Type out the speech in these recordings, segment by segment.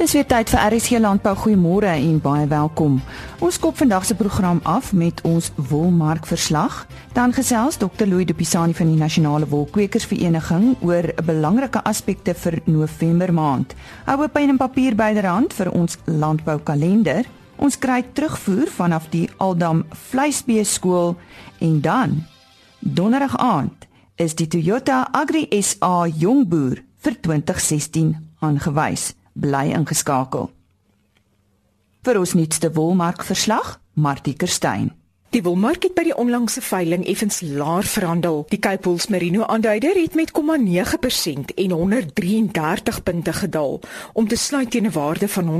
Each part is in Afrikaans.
Dis weer tyd vir RSC Landbou. Goeiemôre en baie welkom. Ons kop vandag se program af met ons wolmarkverslag. Dan gesels Dr. Louis De Pisani van die Nasionale Wolkwekersvereniging oor belangrike aspekte vir November maand. Hou 'n pen en papier byderhand vir ons landboukalender. Ons kry terugvoer vanaf die Aldam Vleisbee skool en dan donderdag aand is die Toyota Agri SA Jongboer vir 2016 aangewys bly ingeskakel. Vir ons nuutste wolmark verslag, Martie Kerstyn. Die wolmark het by die onlangse veiling effens laer verhandel. Die Cape Wool Merino aanduider het met 0,9% en 133 punte gedaal om te sluit teen 'n waarde van R152.20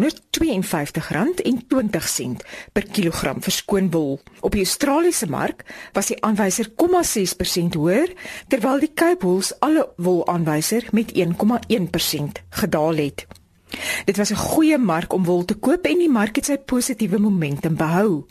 per kilogram vir skoonwol. Op die Australiese mark was die aanwyser 0,6% hoër, terwyl die Cape Wool alle wol aanwyser met 1,1% gedaal het. Dit was 'n goeie mark om wol te koop en die mark het sy positiewe momentum behou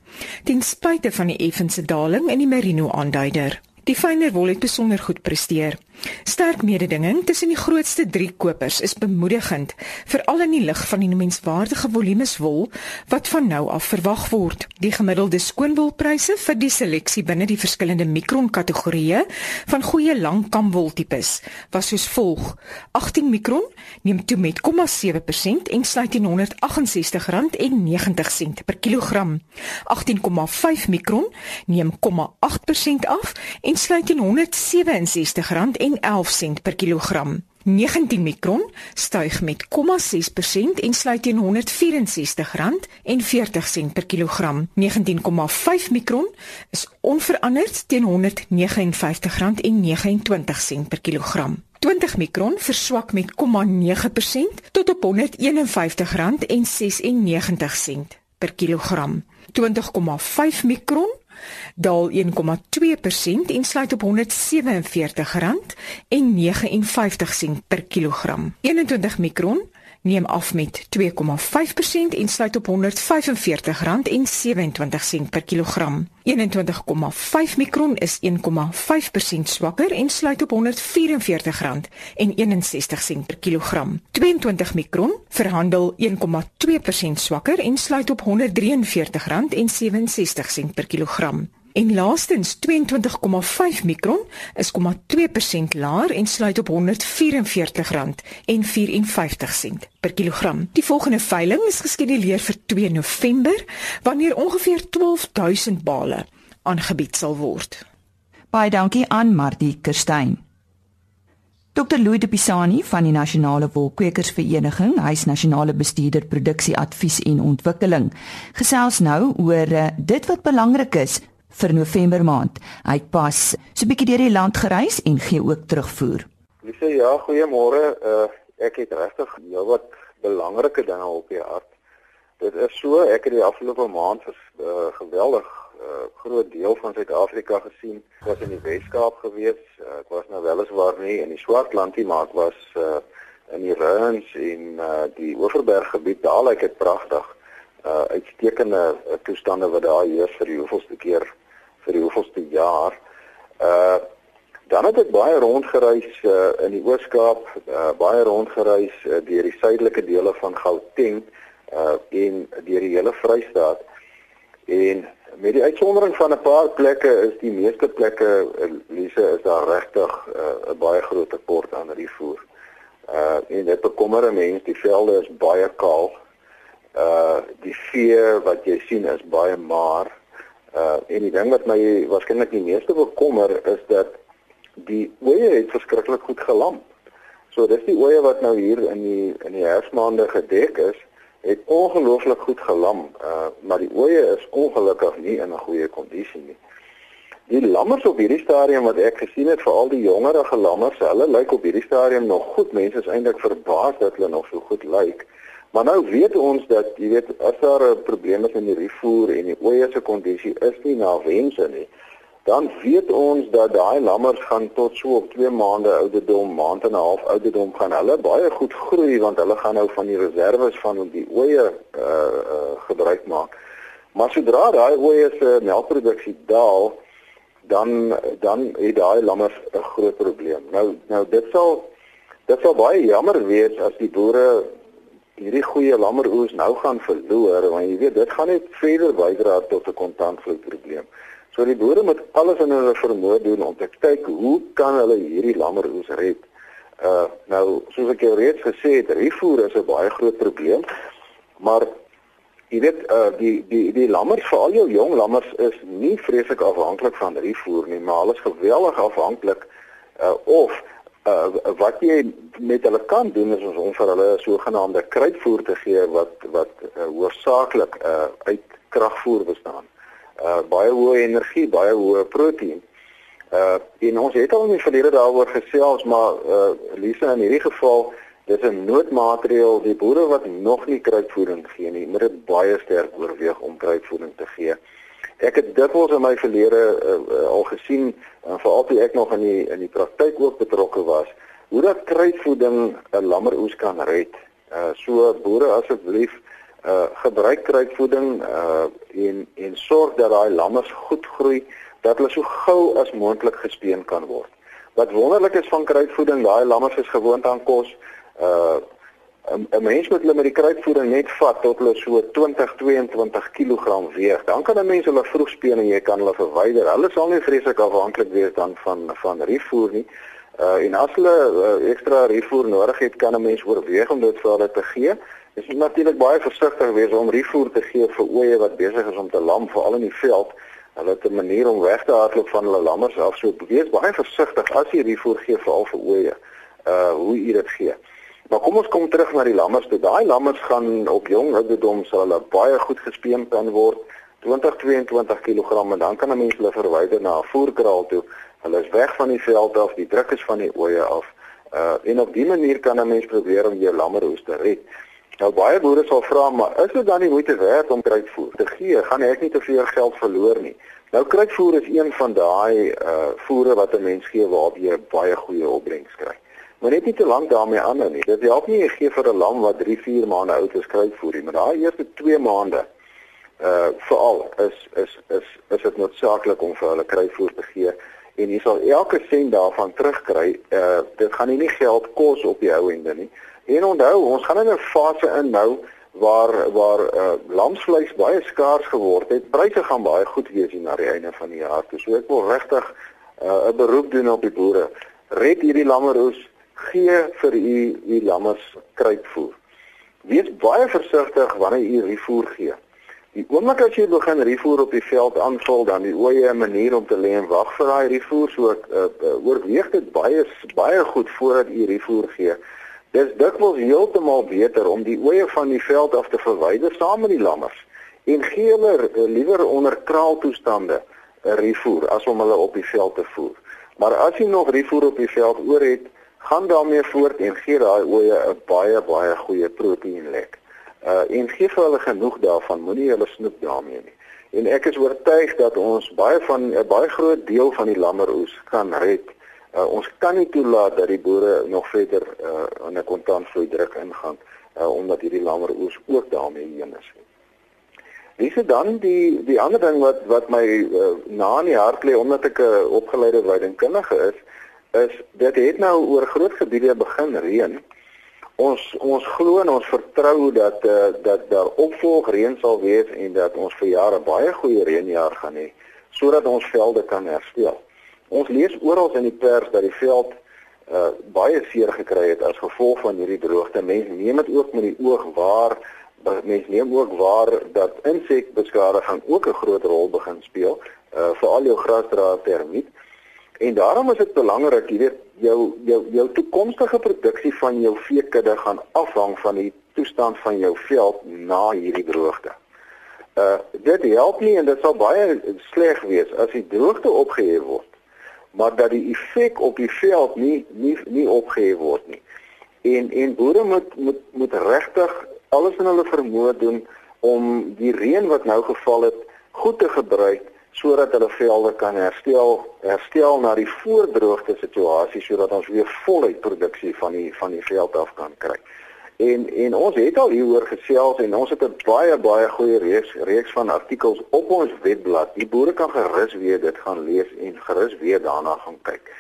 ten spyte van die effense daling in die merino aanduider. Die fyner wol het besonder goed presteer. Sterk mededinging tussen die grootste 3 kopers is bemoedigend, veral in die lig van die menswaardige volumes wol wat van nou af verwag word. Die gemiddelde skoonwolpryse vir die seleksie binne die verskillende mikron-kategorieë van goeie langkamwoltipes was soos volg: 18 mikron neem toe met 0,7% en sluit teen R168.90 per kilogram. 18,5 mikron neem 0,8% af en sluit teen R167.90 R1.11 per kilogram. 19 mikron styg met 0,6% en sluit teen R164,40 per kilogram. 19,5 mikron is onveranderd teen R159,29 per kilogram. 20 mikron verswak met 0,9% tot op R151,96 per kilogram. 20,5 mikron daal 1,2% en sluit op R147,59 per kilogram. 21 mikron neem af met 2,5% en sluit op R145,27 per kilogram. 21,5 mikron is 1,5% swakker en sluit op R144,61 per kilogram. 22 mikron verhandel 1,2% swakker en sluit op R143,67 per kilogram. En laastens 22,5 mikron is 0,2% laer en sluit op R144,54 per kilogram. Die volgende veiling is geskeduleer vir 2 November wanneer ongeveer 12000 bale aangebied sal word. Baie dankie aan Martie Kerstyn. Dr Louis de Pisani van die Nasionale Wolkwekersvereniging, hy's nasionale bestuurder produksieadvies en ontwikkeling, gesels nou oor uh, dit wat belangrik is vir November maand. Hy pas so 'n bietjie deur die land gereis en gee ook terugvoer. Ek sê ja, goeiemôre. Uh ek het regtig ja wat belangrike dinge op die hart. Dit is so, ek het die afgelope maand vir uh, geweldig uh, groot deel van Suid-Afrika gesien. Ek was in die Weskaap gewees. Uh, ek was nou weliswaar nie in die Swartland nie, maar ek was uh, in die Ruins en uh, die Oeverberg gebied. Daar lyk dit pragtig. Uh uitstekende toestande wat daar heers vir die hoeveelste keer vir die hoeveelste jaar. Uh dan het ek baie rondgereis uh, in die Oos-Kaap, uh, baie rondgereis uh, deur die suidelike dele van Gauteng uh en deur die hele Vrystaat. En met die uitsondering van 'n paar plekke is die meeste plekke Lise is daar regtig 'n uh, baie groot tekort aan rifoer. Uh en dit bekommer mense, die velde is baie kaal. Uh die vee wat jy sien is baie maar Uh en die ding wat my waarskynlik die meeste bekommer is dat die oeye het verskriklik goed gelam. So dis die oeye wat nou hier in die in die herfsmaande gedek is, het ongelooflik goed gelam. Uh maar die oeye is ongelukkig nie in 'n goeie kondisie nie. Die lammers op hierdie stadium wat ek gesien het, veral die jongerige lammers, hulle lyk op hierdie stadium nog goed. Mense is eintlik verbaas dat hulle nog so goed lyk. Maar nou weet ons dat jy weet as daar 'n probleem is in die rifoer en die oeye se kondisie is nie na wense nie, dan weet ons dat daai lammers gaan tot so op 2 maande ouderdom, maand en 'n half ouderdom gaan hulle baie goed groei want hulle gaan nou van die reserve van die oeye uh, uh gebruik maak. Maar sodra daai oeye se melkproduksie daal, dan dan het daai lammers 'n groot probleem. Nou nou dit sal dit sal baie jammer wees as die boere hierdie goeie lammeroes nou gaan verloor want jy weet dit gaan net verder bydra tot 'n kontantvloei probleem. So die boere moet alles in hulle vermoë doen om te kyk hoe kan hulle hierdie lammeroes red. Uh nou soos ek reeds gesê het, rifoer is 'n baie groot probleem. Maar jy weet uh die die die lammers, veral jou jong lammers is nie vreeslik afhanklik van rifoer nie, maar hulle is geweldig afhanklik uh of uh wat jy met hulle kan doen is om vir hulle sogenaamde kruitvoer te gee wat wat uh, hoofsaaklik uh uit kragvoer bestaan. Uh baie hoë energie, baie hoë proteïen. Uh en ons het al in die verlede daaroor gesels, maar uh Lisa in hierdie geval dis 'n noodmaatreël die boere wat nog nie kruitvoeding gee nie, moet dit baie sterk oorweeg om kruitvoeding te gee. Ek het dikwels in my verlede uh, uh, al gesien en veral toe ek nog in die in die praktyk ook betrokke was, hoe dat kruitvoeding 'n lammeroes kan red. Uh so boere asseblief uh gebruik kruitvoeding uh en en sorg dat daai lammers goed groei dat hulle so gou as moontlik gespeen kan word. Wat wonderlik is van kruitvoeding, daai lammers is gewoond aan kos. Uh 'n mens moet hulle met die kruitvoeding net vat tot hulle so 20 22 kg weeg. Dan kan 'n mens hulle vroeg speen en jy kan hulle verwyder. Hulle sal nie vreeslik afhanklik wees dan van van rifoer nie. Uh en as hulle uh, ekstra rifoer nodig het, kan 'n mens oorweeg om dit vir hulle te gee. Jy moet natuurlik baie versigtig wees om rifoer te gee vir oeye wat besig is om te lam, veral in die veld. Hulle het 'n manier om weg te hardloop van hulle lammers af. So wees baie versigtig as jy rifoer gee veral vir oeye. Uh hoe jy dit gee. Maar kom ons kom terug na die lammers. Daai lammers gaan op jong ouderdom sal hulle baie goed gespeen kan word. 20 22 kg en dan kan 'n mens hulle verwyder na 'n voerkraal toe. Hulle is weg van die veld af, die druk is van die oeye af. Uh en op dié manier kan 'n mens probeer om jou lammeroes te red. Nou baie boere sal vra, maar is dit dan nie moeite werd om kruitvoer te gee? Gaan ek nie te veel geld verloor nie? Nou kruitvoer is een van daai uh voere wat 'n mens gee waar jy baie goeie opbrengs kry. Maar net nie te lank daarmee aanhou nie. Dit help nie jy gee vir 'n lam wat 3, 4 maande oud is kruitvoer, maar daai eerste 2 maande uh veral is is is is dit noodsaaklik om vir hulle kruitvoer te gee en jy sal elke sent daarvan terugkry. Uh dit gaan nie, nie geld kos op die ou ende nie. En onthou, ons gaan in 'n fase in nou waar waar uh lamsvleis baie skaars geword het. Pryse gaan baie goed wees hier na die einde van die jaar. So ek wil regtig uh 'n beroep doen op die boere. Red hierdie lammeroes gee vir u u lammers kruitvoer. Wees baie versigtig wanneer u rifoer gee. Die oomblik as jy begin rifoer op die veld aanval, dan die oeye 'n manier om te lê en wag vir daai rifoer, so ek uh, uh, oorweeg dit baie baie goed voordat u rifoer gee. Dis dikwels heeltemal beter om die oeye van die veld af te verwyder saam met die lammers en gee hulle uh, liewer onder kraaltoestande 'n rifoer as om hulle op die veld te voer. Maar as jy nog rifoer op die veld oor het, gaan daarmee voort en gee daai oeye 'n baie baie goeie proteïenlek. Uh en gee vir hulle genoeg daarvan, moenie hulle snoep daarmee nie. En ek is oortuig dat ons baie van 'n baie groot deel van die lammeroes kan red. Uh ons kan nie toelaat dat die boere nog verder uh in 'n kontantvloei druk ingaan uh omdat hierdie lammeroes ook daarmee heen is. Dis dan die die ander ding wat wat my uh, na in die hart lê omdat ek 'n uh, opgeleide weidingkundige is, is dit het nou oor groot gebiede begin reën. Ons ons glo en ons vertrou dat uh, dat daar opvolg reën sal wees en dat ons vir jare baie goeie reënjaar gaan hê sodat ons velde kan herstel. Ons lees oral in die pers dat die veld uh, baie seer gekry het as gevolg van hierdie droogte. Mense neem dit ook met die oog waar mense neem ook waar dat insekbeskadiging ook 'n groot rol begin speel, uh, veral jou grasdraad termiet. En daarom is dit belangrik, jy weet, jou jou jou toekomstige produksie van jou veekudde gaan afhang van die toestand van jou veld na hierdie droogte. Uh dit help nie en dit sal baie sleg wees as die droogte opgehef word, maar dat die effek op die veld nie nie nie opgehef word nie. En en boere moet moet moet regtig alles in hulle vermoë doen om die reën wat nou geval het goed te gebruik sodat hulle velde kan herstel herstel na die voordroogte situasie sodat ons weer voluit produksie van die van die veld af kan kry. En en ons het al hieroor gesels en ons het 'n baie baie goeie reeks reeks van artikels op ons webblad. Die boere kan gerus weer dit gaan lees en gerus weer daarna gaan kyk.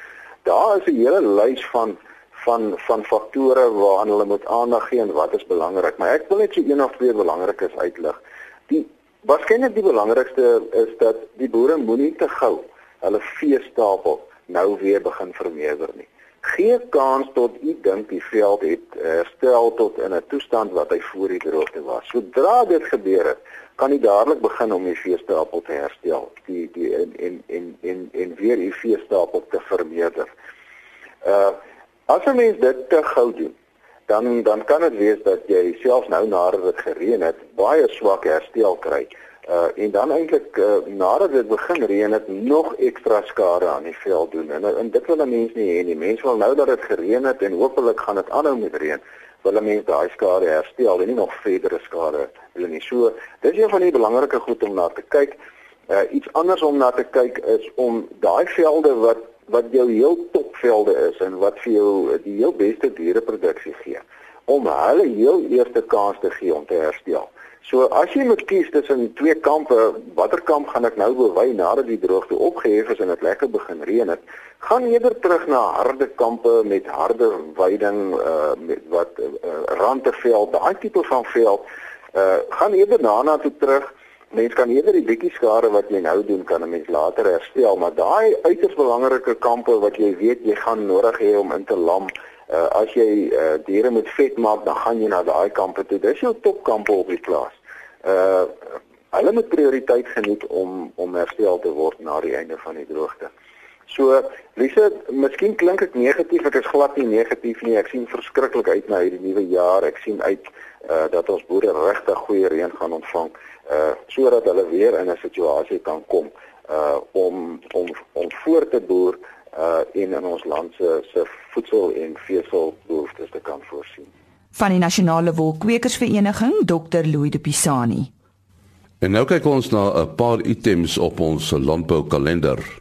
Daar is 'n hele lys van van van faktore waaraan hulle moet aandag gee en wat is belangrik. Maar ek wil net so een of twee belangrikes uitlig. Die waarskynlik die belangrikste is dat die boere moenie te gou hulle veestapel nou weer begin vermeerder nie. Geen kans tot u dink die veld het herstel tot in 'n toestand wat hy voor die droogte was. Sodra dit gebeur het, kan jy dadelik begin om die veestapel te herstel, die die en en en en, en weer die veestapel te vermeerder. Uh As 'n mens dit te gou doen, dan dan kan dit wees dat jy selfs nou nadat dit gereën het, baie swak herstel kry. Uh en dan eintlik uh, nadat dit begin reën het, nog ekstra skade aan die veld doen. En, en dit wil 'n mens nie hê nie. Mense wil nou dat dit gereën het en hopelik gaan dit aanhou met reën wil 'n mens daai skade herstel en nie nog verdere skade wil nie. So, dis een van die belangrike goed om na te kyk. Uh iets anders om na te kyk is om daai velde wat wat jou heel topvelde is en wat vir jou die heel beste diereproduksie gee om hulle heel eerste kans te gee om te herstel. So as jy moet kies tussen twee kampe, watter kamp gaan ek nou bewy nadat die droogte opgehef is en dit lekker begin reën het? Gaan eerder terug na harde kampe met harde weiding uh met wat uh, rande veld, daai tipe van veld. Uh gaan eerder daarna toe terug mens kan eerder die bietjie skade wat jy nou doen kan 'n mens later herstel, maar daai uiters belangrike kampe wat jy weet jy gaan nodig hê om in te lam, uh, as jy uh, diere met vet maak, dan gaan jy na daai kampe toe. Dis jou topkampe op die plaas. Uh hulle moet prioriteit geniet om om herstel te word na die einde van die droogte. So, Lise, miskien klink ek negatief, ek is glad nie negatief nie. Ek sien verskriklik uit na hierdie nuwe jaar. Ek sien uit uh dat ons boere regtig goeie reën gaan ontvang uh sodat hulle weer in 'n situasie kan kom uh om om om voor te boer uh in in ons land se se voedsel en veeselbehoeftes te kan voorsien. Van die Nasionale Wolkwekersvereniging Dr. Louis de Pisani. En nou kyk ons na 'n paar items op ons landboukalender.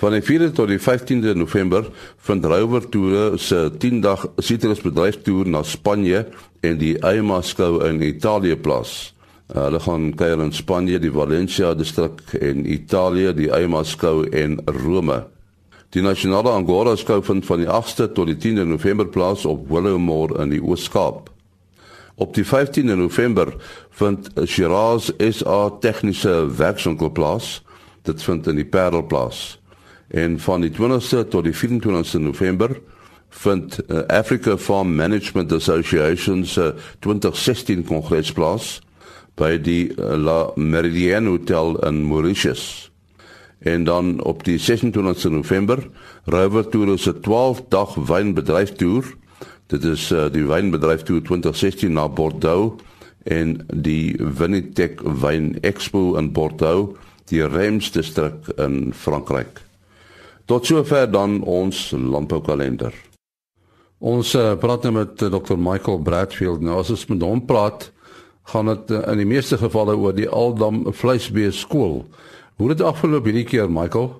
Van die 4de tot die 15de November vind Rover Toere se 10-dag sitrusbedryfstoer na Spanje en die EIMA skou in Italië plaas. Uh, hulle gaan kuier in Spanje, die Valencia distrik en Italië, die EIMA skou en Rome. Die nasionale Angora skou vind van die 8ste tot die 10de November plaas op Willowmore in die Oos-Kaap. Op die 15de November vind Shiraz SA tegniese werkswinkel plaas. Dit vind in die Parel plaas. En van die 20ste tot die 24ste November vind uh, Africa Farm Management Association se 2016 kongres plaas by die uh, La Meridian Hotel in Mauritius. En dan op die 26 November Rover Tour se 12 dag wynbedryftoer. Dit is uh, die wynbedryftoer 2016 na Bordeaux en die Vinitec Wyn Expo in Bordeaux, die Reims distrik in Frankryk. Tot sover dan ons landboukalender. Ons uh, praat nou met uh, Dr Michael Bradfield. Nou as ons met hom praat, gaan dit uh, in die meeste gevalle oor die Aldam vleisbees skool. Hoe het dit afgeloop hierdie keer, Michael?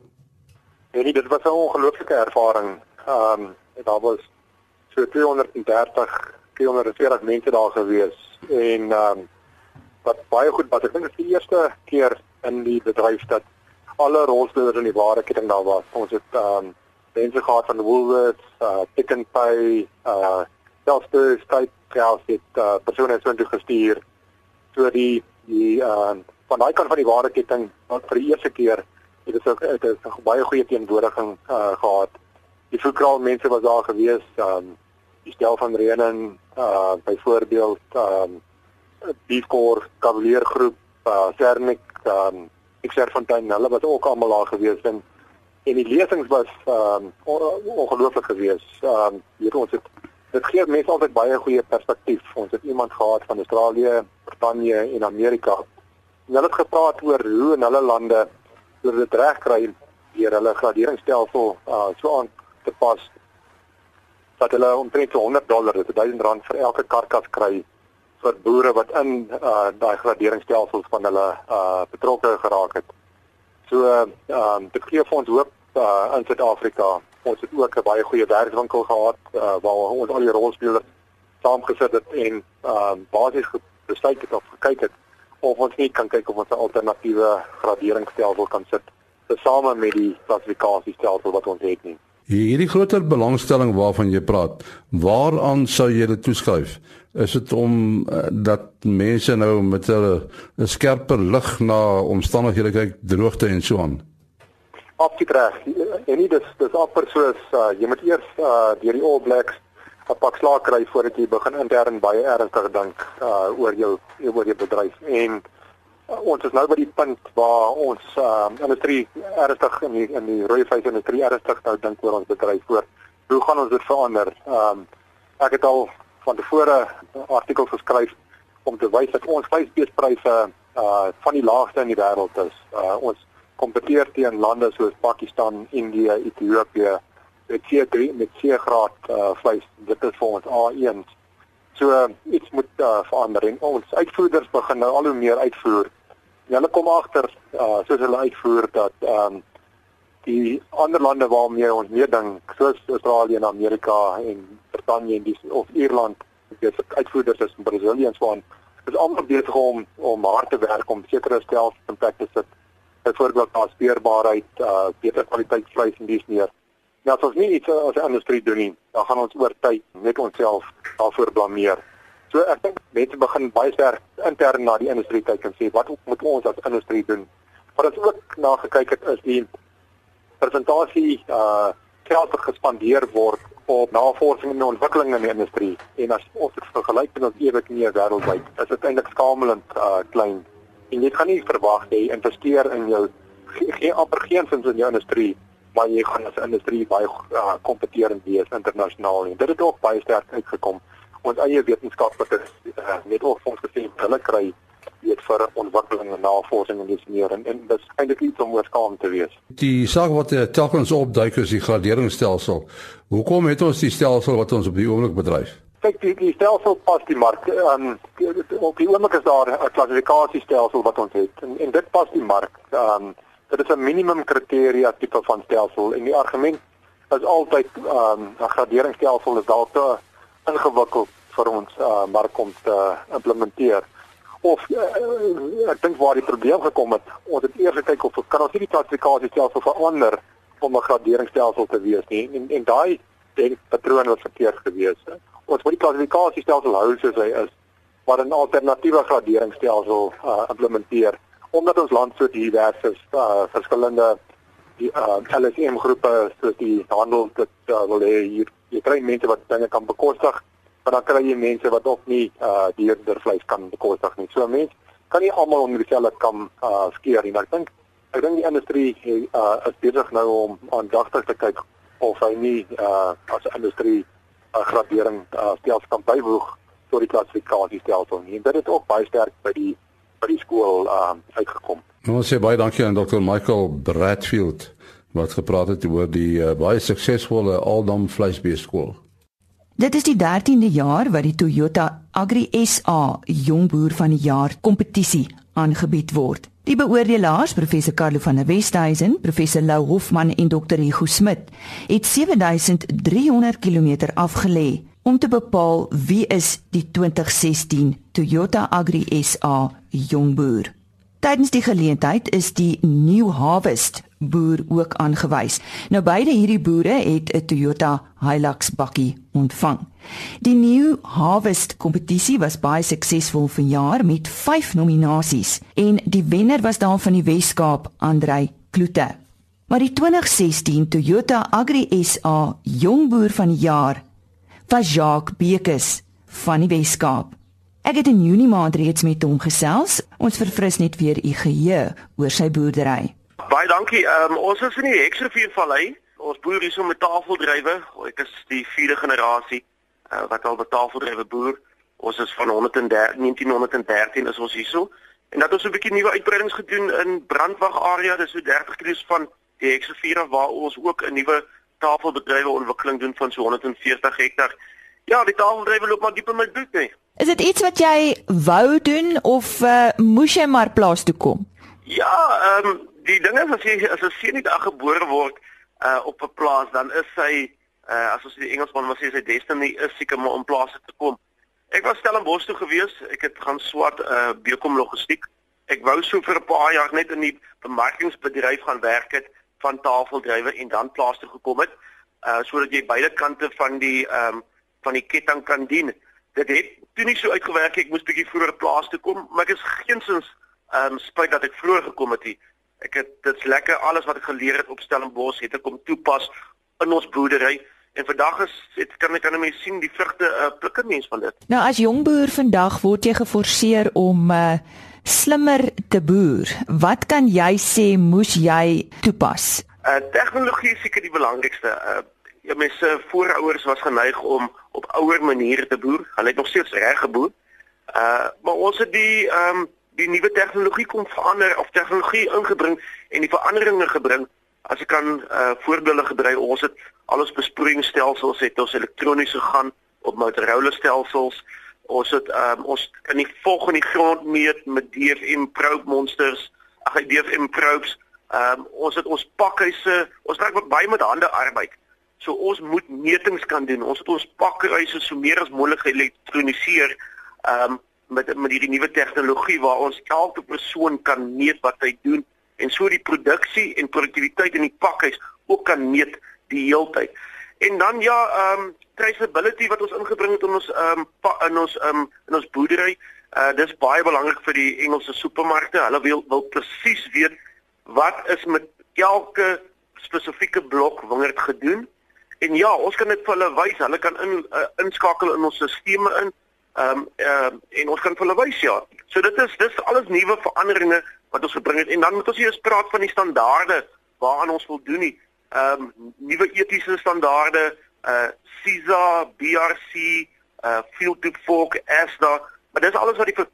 Ja, nee, dit was 'n ongelooflike ervaring. Ehm um, daar was so 230 240 mense daar gewees en ehm um, wat baie goed was. Ek dink dit is die eerste keer in die bedryf dat alle rolspelers in die ware ketting daar was. Ons het ehm um, mense gehad van Woolworths, uh Pick n Pay, uh Selfbus, Skype, Kraus het uh, persone so intoe gestuur so die die uh van daai kant van die waardeketting wat vir die eerste keer het dit ook het 'n baie goeie teenwoordiging uh gehad. Die voetkraal mense was daar gewees, um die stel van Renen uh byvoorbeeld um Beefcore Cavalier groep, uh Cernik, um Xerfontein, hulle was ook almal daar gewees en en die lesings was um ongelooflik gewees. Um hier ons het dit gee mense altyd baie goeie perspektief. Ons het iemand gehad van Australië, Brittanje en Amerika. En hulle het gepraat oor hoe in hulle lande hulle dit regkry deur hulle graderingsstelsel uh, so aan te pas dat hulle omtrent 100 dollar, dit is 1000 rand vir elke karkas kry vir boere wat in uh, daai graderingsstelsels van hulle uh, betrokke geraak het. So ehm uh, dit gee vir ons hoop uh, in Suid-Afrika Ons het ook 'n baie goeie werkswinkel gehad uh, waar ons al die rolspelers saamgesit het en ehm uh, basies besluit het of gekyk het of ons nie kan kyk of ons 'n alternatiewe graderingsstelsel kan sit tesame met die klassifikasiestelsel wat ons het nie. Hierdie groter belangstelling waarvan jy praat, waaraan sou jy dit toeskryf? Is dit om uh, dat mense nou met 'n skerper lig na omstandighede kyk, droogte en so aan? Absoluut reg. En nie dis dis amper soos uh, jy moet eers uh, deur die All Blacks 'n pak slaag kry voordat jy begin intern baie ernstig dink uh, oor jou oor jou bedryf en Uh, ons is nou by die punt waar ons uh, industrie ernstig in die, in die rooi vleis industrie ernstig nou dink oor ons bedryf voor. Hoe gaan ons dit verander? Ehm um, ek het al van tevore artikels geskryf om te wys dat ons vleisbeespryse uh van die laagste in die wêreld is. Uh ons kompeteer teen lande soos Pakistan, Indië, Ethiopië met C3 met C graad uh vleis. Dit is vir ons A1. So uh, iets moet uh, verander en ons uitvoerders begin nou al hoe meer uitvoer hulle kom agter uh, soos hulle uitvoer dat ehm um, die ander lande waarmee ons meer dink soos Australië en Amerika en Brittanje en die of Ierland dis uitvoerders is in Brasilië en so aan is almal besig om om hard te werk om sekere stelsels in plek te sit byvoorbeeld daar speerbaarheid uh, beter kwaliteit vleis en dis meer nou as ons nie iets as 'n industrie doen nie dan gaan ons oor tyd net onsself daarvoor blameer So ek dink mense begin baie sterk intern na die industrie kyk en sê wat moet ons as industrie doen? Wat ons ook na gekyk het is die presentasie uh geld wat gespandeer word op navorsing en ontwikkeling in die industrie en as ons dit vergelyk met ons ewig nie wêreldwyd is dit eintlik skamelend uh klein. En jy kan nie verwag jy investeer in jou geen amper geen sins in jou industrie maar jy gaan as industrie baie uh, kompeterend wees internasionaal en dit het ook baie sterk uitgekom ons eie wetenskaplike uh, net ook ons gesê hulle kry weet vir ontwikkeling en navorsing en dis meer en, en dis eintlik iets om oorskaam te wees. Die saak wat uh, telkens opduik is die graderingsstelsel. Hoekom het ons die stelsel wat ons op die oomblik bedryf? Kyk, die, die stelsel pas die mark. Ehm um, op die oomblik is daar 'n klassifikasiestelsel wat ons het en, en dit pas die mark. Ehm um, dit is 'n minimum kriteria tipe van stelsel en die argument is altyd ehm um, 'n graderingsstelsel is dalk te ingewikkeld vir ons uh, mark om te implementeer. Of uh, ek dink waar die probleem gekom het, ons het eers gekyk of kan ons hierdie klassifikasiestelsel verander om 'n graderingsstelsel te wees nie en en daai patroon was verkeerd geweest. Ons moet die klassifikasiestelsel hou soos hy is, maar 'n alternatiewe graderingsstelsel uh, implementeer omdat ons land so divers is, uh, verskillende die uh, LSM groepe soos die handel dit uh, wil hê hier jy kry mense wat dinge kan bekostig, maar dan kry jy mense wat ook nie uh dierder vleis kan bekostig nie. So mense kan nie almal onder dieselfde kam uh skeer nie. Maar ek dink ek dink die industrie uh is besig nou om aandagtig te kyk of hy nie uh as 'n industrie 'n gradering uh stelsel kan byvoeg tot die klassifikasiestelsel nie. En dit het ook baie sterk by die by die skool uh uitgekom. Ons sê baie dankie aan Dr. Michael Bradfield wat gepraat het oor die uh, baie suksesvolle Aldam vleisbeeskool. Dit is die 13de jaar wat die Toyota Agri SA Jongboer van die Jaar kompetisie aangebied word. Die beoordelaars, professor Carlo van der Westhuizen, professor Lou Hofman en dokter Hugo Smit, het 7300 km afgelê om te bepaal wie is die 2016 Toyota Agri SA Jongboer. Tydens die geleentheid is die New Harvest boer ook aangewys. Nou beide hierdie boere het 'n Toyota Hilux bakkie ontvang. Die New Harvest kompetisie was baie suksesvol vanjaar met 5 nominasies en die wenner was daar van die Wes-Kaap, Andrei Kloete. Maar die 2016 Toyota Agri SA Jongboer van die Jaar was Jacques Bekes van die Wes-Kaap. Ek het in Junie maand reeds met hom gesels. Ons verfris net weer u geheue oor sy boerdery. Baie dankie. Um, ons is in die Hexrivier Vallei. Ons boer hier so met tafeldrywe. Ek is die vierde generasie uh, wat al met tafeldrywe boer. Ons is van 113 1913 is ons hierso. En dat ons 'n bietjie nuwe uitbreidings gedoen in Brandwag area, dis so 30 km van die Hexrivier waar ons ook 'n nuwe tafelbedrywe ontwikkeling doen van so 140 hektar. Ja, die tafeldrywe loop maar diep in my bloed, nee. Is dit iets wat jy wou doen of uh, moes jy maar plaas toe kom? Ja, ehm um, die ding is as jy as 'n seun nie daar gebore word uh op 'n plaas dan is sy uh as ons die Engelsman wil sê sy destiny is seker om op plaas te kom. Ek was Stellenbosch toe gewees. Ek het gaan swart uh Bekom logistiek. Ek wou so vir 'n paar jaar net in die bemarkingsbedryf gaan werk het van tafeldrywe en dan plaas toe gekom het. uh sodat jy beide kante van die ehm um, van die ketting kan dien. Dit het toe nie so uitgewerk ek moes bietjie vroeër plaas toe kom, maar ek is geensins ehm um, spyt dat ek vroeër gekom het hier. Ek het dit's lekker alles wat ek geleer het op Stellenbosch het ek kom toepas in ons boerdery en vandag is dit kan ek kan mense sien die vrugte uh, plukke mens van dit. Nou as jong boer vandag word jy geforseer om uh slimmer te boer. Wat kan jy sê moes jy toepas? Uh tegnologie is seker die belangrikste. Uh ja mense voorouers was geneig om op ouer maniere te boer. Hulle het nog steeds reg geboer. Uh maar ons het die ehm um, die nuwe tegnologie kom verander of tegnologie ingebring en die veranderinge gebring. As ek kan uh voorbeelde gedry, ons het al ons besproeiingsstelsels het ons elektroniese gaan op Motorola stelsels. Ons het um, ons kan nie volg in die grond meet met DFM probe monsters, ag DFM probes. Um, ons het ons pakhuise, ons werk baie met hande arbeid. So ons moet metings kan doen. Ons het ons pakhuise so meer as moontlik geelektroniseer um, met met hierdie nuwe tegnologie waar ons elke persoon kan meet wat hy doen en so die produksie en produktiwiteit in die pakhuis ook kan meet die heeltyd. En dan ja, ehm um, traceability wat ons ingebring het in ons ehm um, in ons ehm um, in ons boerdery. Uh dis baie belangrik vir die Engelse supermarkte. Hulle wil wil presies weet wat is met elke spesifieke blok wingerd gedoen. En ja, ons kan dit vir hulle wys. Hulle kan in uh, inskakel in ons stelsels in. Ehm um, uh, en ons kan vir hulle wys ja. So dit is dis alles nuwe veranderinge wat ons gebring het en dan moet ons eers praat van die standaarde waaraan ons wil doen nie ehm um, nuwe etiese standaarde, uh CISA, BRC, uh Field to Fork, ESDA, maar dis alles wat die ver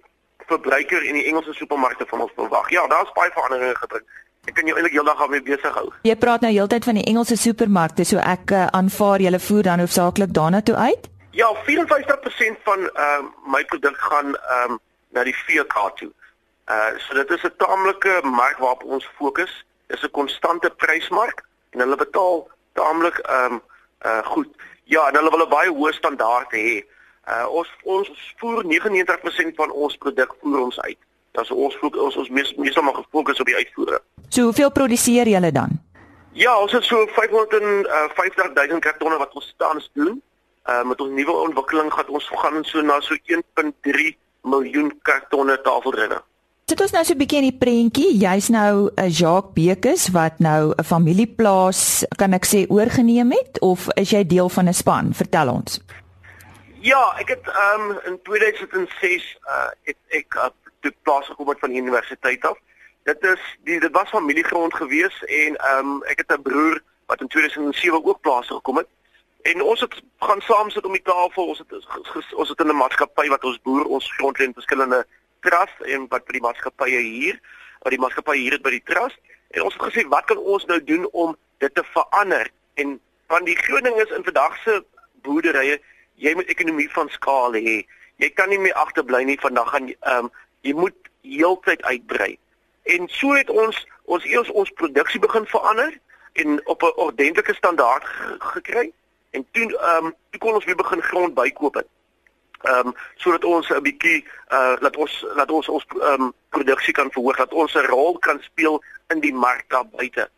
verbruiker in die Engelse supermarkte van ons verwag. Ja, daar's baie veranderinge gebring. Ek kan jou eintlik heeldag daarmee besig hou. Jy praat nou heeltyd van die Engelse supermarkte, so ek uh, aanvaar julle voer dan hoofsaaklik daarna toe uit? Ja, 54% van ehm uh, my produk gaan ehm um, na die VK toe. Uh so dit is 'n taamlike mark waarop ons fokus. Dis 'n konstante prysmark en hulle betaal taamlik ehm um, uh goed. Ja, en hulle wil 'n baie hoë standaard hê. Uh ons ons voer 99% van ons produk voer ons uit. Dis ons voer, ons ons mees meestal maar gefokus op die uitvoere. So hoeveel produseer julle dan? Ja, ons het so 550 000 kartonne wat ons tans doen. Uh met ons nuwe ontwikkeling gaan ons gaan so na so 1.3 miljoen kartonne tafeldrinne. Dit is nou so 'n bietjie in die prentjie. Jy's nou 'n Jacques Bekes wat nou 'n familieplaas, kan ek sê, oorgeneem het of is jy deel van 'n span? Vertel ons. Ja, ek het ehm um, in 2006 uh het ek uh, toe plaas gekom het van die universiteit af. Dit is die dit was familiegrond gewees en ehm um, ek het 'n broer wat in 2007 ook plaas gekom het. En ons het gaan saam sit om die tafel. Ons het ons het in 'n maatskappy wat ons boer ons grond lê in verskillende trust en wat by die maatskappye hier, wat die maatskappye hier het by die trust en ons het gesê wat kan ons nou doen om dit te verander? En van die groot ding is in vandag se boerderye, jy moet ekonomie van skaal hê. Jy kan nie meer agterbly nie vandag gaan ehm um, jy moet heeltyd uitbrei. En so het ons ons eers ons produksie begin verander en op 'n ordentlike standaard gekry en toe ehm um, toe kon ons weer begin grond bykoop het ehm um, sodat ons 'n bietjie uh laat ons laat ons ons ehm um, produksie kan verhoog, dat ons 'n rol kan speel in die mark daar buite.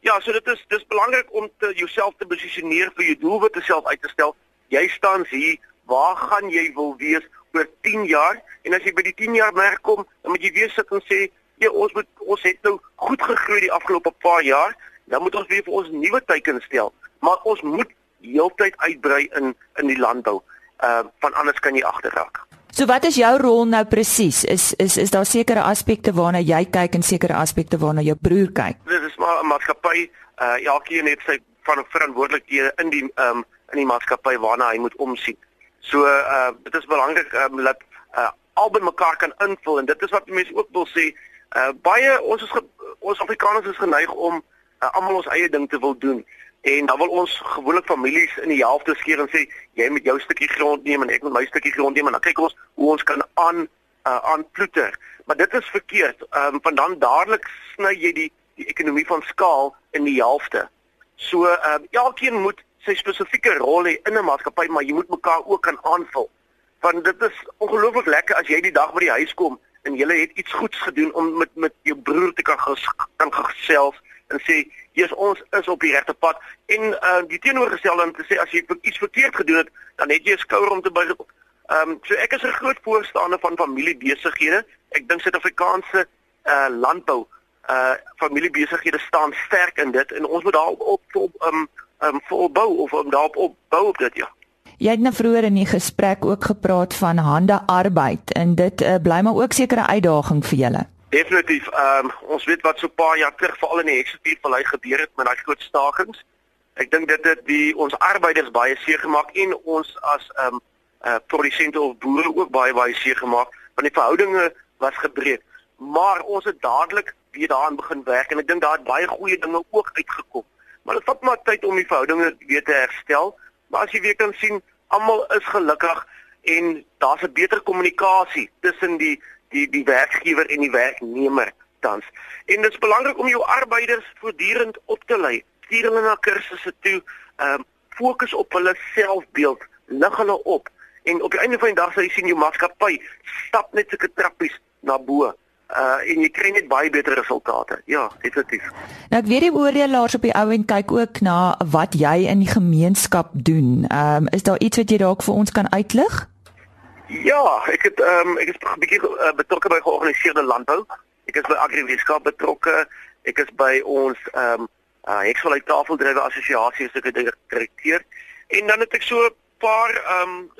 Ja, so dit is dis belangrik om te jouself te posisioneer vir jou doelwitte self uit te stel. Jy staan hier, waar gaan jy wil wees oor 10 jaar? En as jy by die 10 jaar merk kom, dan moet jy weer sit en sê, "Ja, ons moet ons het nou goed gegroei die afgelope paar jaar, dan moet ons weer vir ons nuwe teikens stel." Maar ons moet heeltyd uitbrei in in die landbou uh van anders kan jy agterraak. So wat is jou rol nou presies? Is is is daar sekere aspekte waarna jy kyk en sekere aspekte waarna jou broer kyk? Dit is maar 'n maatskappy, uh elkeen het sy van verantwoordelikhede in die um in die maatskappy waarna hy moet omsien. So uh dit is belangrik um dat uh albei mekaar kan invul en dit is wat mense ook wil sê. Uh baie ons is ons Afrikaners is geneig om uh, almal ons eie ding te wil doen. En dan wil ons gewoonlik families in die helfte skeer en sê jy moet jou stukkie grond neem en ek moet my stukkie grond neem en dan kyk ons hoe ons kan aan uh, aanploeter. Maar dit is verkeerd. Ehm um, van dan dadelik sny jy die die ekonomie van skaal in die helfte. So ehm um, elkeen moet sy spesifieke rol hê in 'n maatskappy, maar jy moet mekaar ook kan aanvul. Want dit is ongelooflik lekker as jy die dag by die huis kom en jy het iets goeds gedoen om met met jou broer te kan ges, kan gesels en sê Jesus ons is op die regte pad en uh die teenoorgestelde om te sê as jy iets verkeerd gedoen het, dan het jy 'n skouer om te buig. Ehm um, so ek is 'n groot voorstander van familiebesighede. Ek dink Suid-Afrikaanse uh landbou uh familiebesighede staan sterk in dit en ons moet daarop op op um um volbou of om daarop opbou op dit ja. Jy het nou vroeër in die gesprek ook gepraat van hande arbeid en dit uh, bly maar ook sekere uitdaging vir julle. Definitief. Ehm um, ons weet wat so 'n paar jaar terug veral in die heksepuurvallei gebeur het met daai groot stakings. Ek dink dit het die ons arbeiders baie seer gemaak en ons as ehm um, uh produsente of boere ook baie baie seer gemaak want die verhoudinge was gebreek. Maar ons het dadelik weer daaraan begin werk en ek dink daar het baie goeie dinge ook uitgekom. Maar dit vat maar tyd om die verhoudinge weer te herstel. Maar as jy weer kan sien, almal is gelukkig en daar's 'n beter kommunikasie tussen die die die werkgewer en die werknemer tans. En dit is belangrik om jou arbeiders voortdurend op te lei. Stuur hulle na kursusse toe, ehm um, fokus op hulle selfbeeld, lig hulle op en op die einde van die dag sal jy sien jou maatskappy stap net sulke trappies na bo. Uh en jy kry net baie beter resultate. Ja, definitief. Nou ek weet die oordeelaars op die ou en kyk ook na wat jy in die gemeenskap doen. Ehm um, is daar iets wat jy dalk vir ons kan uitlig? Ja, ek het ehm um, ek is 'n bietjie uh, betrokke by georganiseerde landbou. Ek is by Agriwetenskap betrokke. Ek is by ons ehm um, uh, Hexwil Tafeldrywe Assosiasie as ek direkteur. En dan het ek so 'n paar ehm um,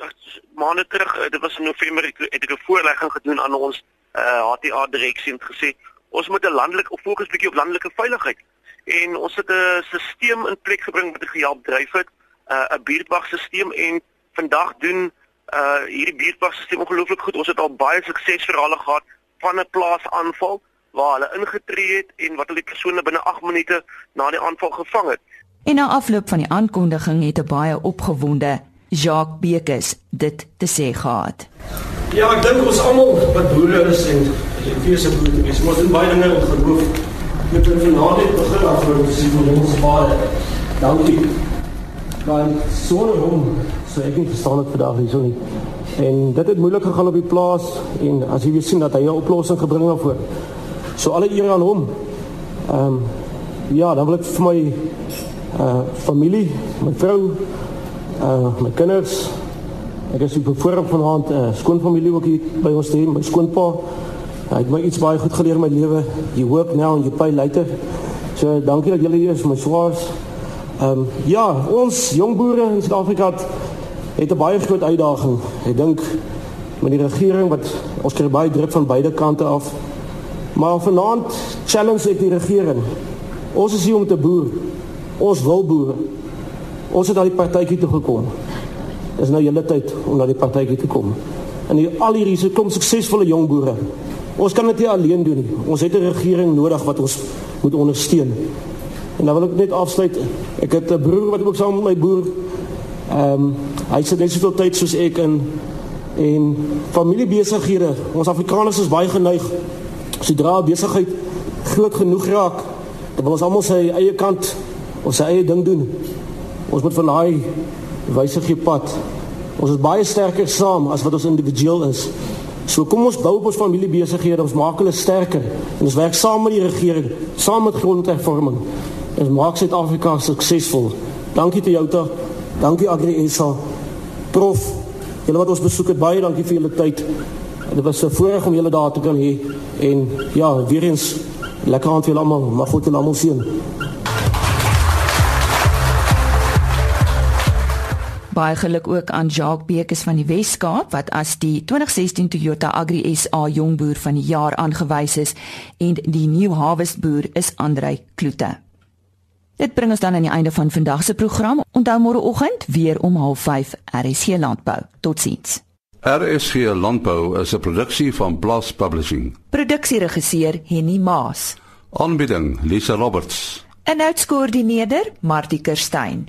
maande terug, uh, dit was in November, het, ek 'n voorlegging gedoen aan ons uh, HTA direksie en gesê ons moet 'n landelike fokus bietjie op landelike veiligheid. En ons het 'n stelsel in plek gebring wat gehelp dryf het, uh, 'n buurtwagstelsel en vandag doen uh hierdie buurtwagstelsel ongelooflik goed. Ons het al baie suksesverhale gehad van 'n plaasaanval waar hulle ingetree het en wat hulle die persone binne 8 minute na die aanval gevang het. En na afloop van die aankondiging het 'n baie opgewonde Jacques Bekes dit te sê gehad. Ja, ek dink ons almal wat boere is en effe boere is, moet baie dinge in geloof. Ek het vanaand net begin af vir die sien ons baie. Dankie. Want sonder hom so ek nie verstaan dit vandag hierso nie. En dit het moeilik gegaan op die plaas en as jy weer sien dat hy 'n oplossing gebring het voor. So alle eer aan hom. Ehm um, ja, dan wil ek vir my uh familie, my vrou, uh my kinders. Ek is op voorop vanaand 'n uh, skoonfamilie ook hier by ons te hê, my skoonpa. Hy het my iets baie goed geleer in my lewe. You work now and you pay later. So dankie dat julle hier is, my swaars. Ehm um, ja, ons jong boere in Suid-Afrika het 'n baie groot uitdaging. Ek dink met die regering wat ons kry baie druk van beide kante af. Maar vanaand challenge ek die regering. Ons is hier om te boer. Ons wil boer. Ons het al die partytjie toe gekom. Dis nou julle tyd om na die partytjie te kom. En hier al hierdie se kom suksesvolle jong boere. Ons kan dit nie alleen doen nie. Ons het 'n regering nodig wat ons moet ondersteun. En dan wil ek net afsluit. Ek het 'n broer wat ook saam met my boer ehm um, Hy sit net soveel tyd soos ek in en familiebesighede. Ons Afrikaners is baie geneig sodra besigheid groot genoeg raak, dan wil ons almal sy eie kant ons eie ding doen. Ons moet van daai wysig pad. Ons is baie sterker saam as wat ons individueel is. So kom ons bou op ons familiebesighede, ons maak hulle sterker en ons werk saam met die regering, saam met grondhervorming en maak Suid-Afrika suksesvol. Dankie te jou toe. Dankie Agri SA prof, julle wat ons besoek het, baie dankie vir julle tyd. Dit was 'n voorreg om julle daar te kan hê en ja, weer eens lekker vir julle almal. Mag God julle almal seën. Baie geluk ook aan Jacques Bekes van die Wes-Kaap wat as die 2016 Toyota Agri SA jongboer van die jaar aangewys is en die New Harvest boer is Andrei Kloete. Dit bring ons dan aan die einde van vandag se program. Onthou môre oggend weer om 05:30 RSC Landbou. Totsiens. RSC Landbou is 'n produksie van Blast Publishing. Produksieregisseur Henny Maas. Aanbieding Lisa Roberts. En uitskoördineerder Martie Kerstyn.